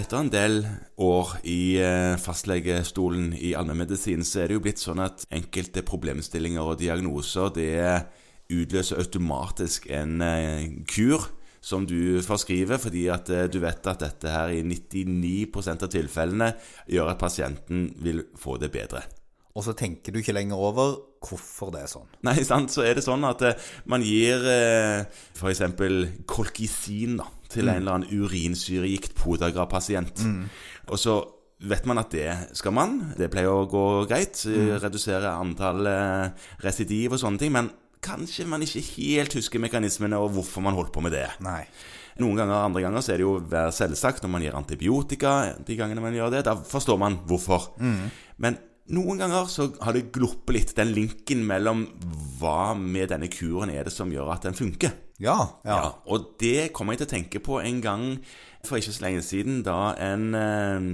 Etter en del år i eh, fastlegestolen i allmennmedisin, så er det jo blitt sånn at enkelte problemstillinger og diagnoser det utløser automatisk en eh, kur som du forskriver, fordi at eh, du vet at dette her i 99% av tilfellene gjør at pasienten vil få det bedre. Og så tenker du ikke lenger over hvorfor det er sånn. Nei, sant, så er det sånn at man gir f.eks. kolkisin da, til en eller annen urinsyregikt podagra-pasient. Og så vet man at det skal man. Det pleier å gå greit. Redusere antall eh, residiv og sånne ting. Men kanskje man ikke helt husker mekanismene og hvorfor man holdt på med det. Nei. Noen ganger, andre ganger så er det jo selvsagt når man gir antibiotika. De gangene man gjør det, Da forstår man hvorfor. Men noen ganger så har det gluppet litt den linken mellom hva med denne kuren er det som gjør at den funker. Ja. ja. Ja, og det kommer jeg til å tenke på en gang for ikke så lenge siden, da en eh,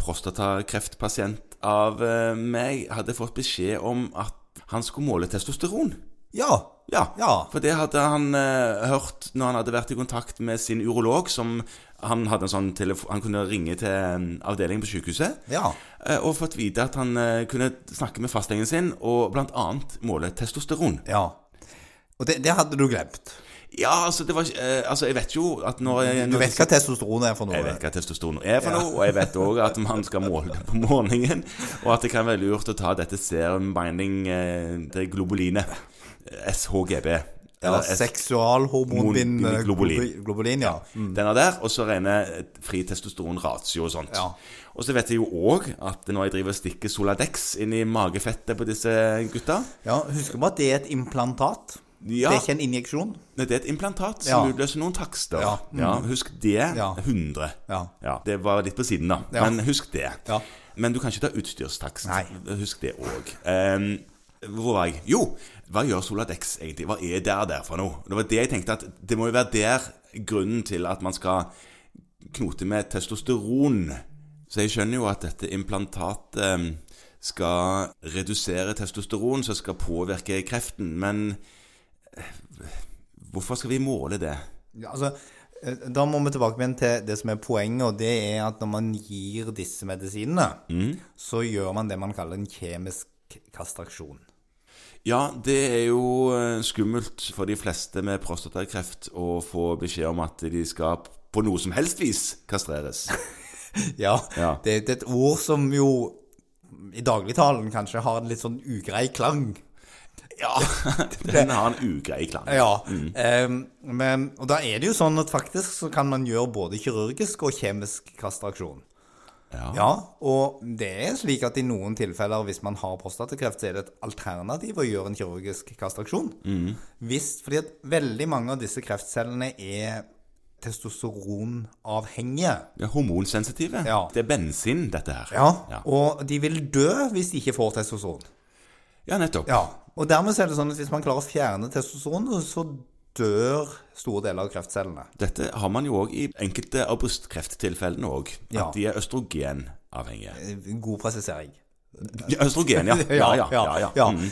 prostatakreftpasient av eh, meg hadde fått beskjed om at han skulle måle testosteron. Ja. Ja, Ja. for det hadde han eh, hørt når han hadde vært i kontakt med sin urolog, som han hadde en sånn telefon Han kunne ringe til en avdeling på sykehuset. Ja. eh, Og fått vite at han eh, kunne snakke med fastlegen sin og bl.a. måle testosteron. ja. Og det, det hadde du glemt. Ja, altså, det var eh, Altså, jeg vet jo at når jeg, Du vet hva testosteron er for noe? Jeg vet hva testosteron er for noe, og jeg vet òg at man skal måle det på morgenen. Og at det kan være lurt å ta dette serum binding eh, det globulinet. SHGB. Ja, Seksualhormonbindende Globulin. globulin, ja. Mm. Denne der, og så rene fri testosteron-ratio og sånt. Ja. Og så vet jeg jo òg at når jeg driver og stikker Soladex inn i magefettet på disse gutta ja. Husker på at det er et implantat. Ja, Det er ikke en injeksjon. Nei, det er et implantat Ja. som utløser noen takster. Ja. Ja, husk det. Ja. 100. Ja. Ja, Det var litt på siden, da. Ja. Men husk det. Ja. Men du kan ikke ta utstyrstakst. Nei. Husk det òg. hvor var jeg? Jo, hva gjør Soladex egentlig? Hva er det der for noe? Det var det jeg tenkte at det må jo være der grunnen til at man skal knote med testosteron. Så jeg skjønner jo at dette implantatet eh, skal redusere testosteron, som skal påvirke kreften. Men hvorfor skal vi måle det? Ja, altså, eh, da må vi tilbake igjen til det som er poenget, og det er at når man gir disse medisinene, så gjør man det man kaller en kjemisk kastraksjon. Ja, det er jo eh, skummelt for de fleste med prostatakreft å få beskjed om at de skal på noe som helst vis kastreres. Ja, Ja. Det, det er et ord som jo i dagligtalen kanskje har en litt sånn ugrei klang. Ja, den har en ugrei klang. Ja, em, men, og da er det jo sånn at faktisk så kan man gjøre både kirurgisk og kjemisk kastraksjon. Ja. Ja, og det er slik at i noen tilfeller, hvis man har prostatakreft, så er det et alternativ å gjøre en kirurgisk kastraksjon. Hvis, fordi at veldig mange av disse kreftcellene er testosteronavhengige. Ja, hormonsensitive. Ja. Det er bensin, dette her. Ja, ja. og de vil dø hvis de ikke får testosteron. Ja, nettopp. Ja, og dermed er det sånn at hvis man klarer å fjerne testosteron, så dør store deler av kreftcellene. Dette har man jo òg i enkelte av brystkrefttilfellene òg. At Ja. de er østrogenavhengige. Eh, God presisering. Østrogen, ja. Ja, ja. ja, ja. ja. Mm.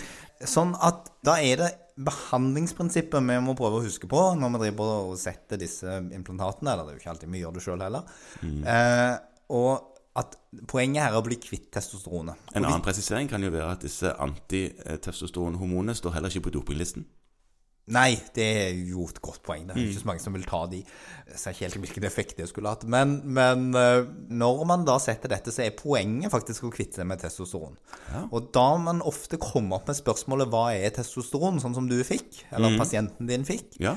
Sånn at da er det behandlingsprinsippet vi må prøve å huske på når vi driver og setter disse implantatene, eller det er jo ikke alltid vi gjør det sjøl heller. Mm. Eh, og at poenget her er å bli kvitt testosteronet. En annen presisering kan jo være at disse antitestosteronhormonene står heller ikke på dopinglisten. Nei, det er jo et godt poeng. Det er Mm. ikke så mange som vil ta de. Jeg ser ikke helt hvilken effekt det skulle hatt. Men, men eh, når man da setter dette, så er poenget faktisk å kvitte seg med testosteron. Og da man ofte kommer opp med spørsmålet hva er testosteron, sånn som du fikk, eller Mm. pasienten din fikk, Ja.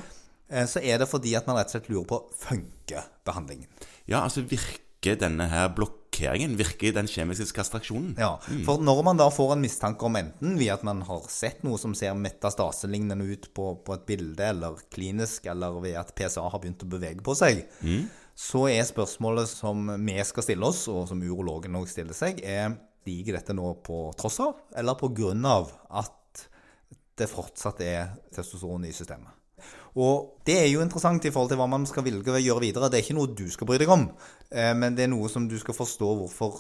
eh, så er det fordi at man rett og slett lurer på funker behandlingen. ja, altså virker denne her blokkeringen, virker den kjemiske kastraksjonen? Ja, For når man da får en mistanke om enten via at man har sett noe som ser metastaselignende ut på, på et bilde, eller klinisk, eller ved at PSA har begynt å bevege på seg, så er spørsmålet som vi skal stille oss, og som urologen òg stiller seg, er stiger dette nå på tross av, eller på grunn av at det fortsatt er testosteron i systemet? Og det er jo interessant i forhold til hva man skal velge å gjøre videre. Det er ikke noe du skal bry deg om, eh, men det er noe som du skal forstå hvorfor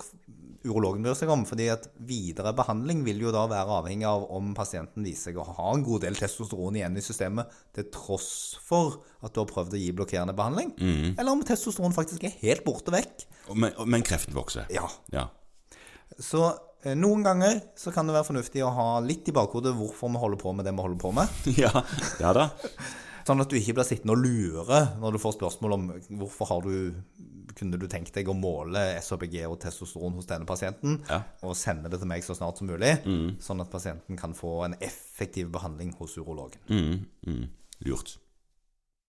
urologen bryr seg om. fordi at videre behandling vil jo da være avhengig av om pasienten viser seg å ha en god del testosteron igjen i systemet, til tross for at du har prøvd å gi blokkerende behandling. Eller om testosteron faktisk er helt borte vekk. Men, men kreften vokser. Ja. Ja. Så noen ganger så kan det være fornuftig å ha litt i bakhodet hvorfor vi holder på med det vi holder på med. ja. ja da. Sånn at du ikke blir sittende og lure når du får spørsmål om hvorfor har du kunne du tenkt deg å måle SHBG og testosteron hos denne pasienten, Ja. og sende det til meg så snart som mulig, sånn at pasienten kan få en effektiv behandling hos urologen. Mm, mm. Lurt.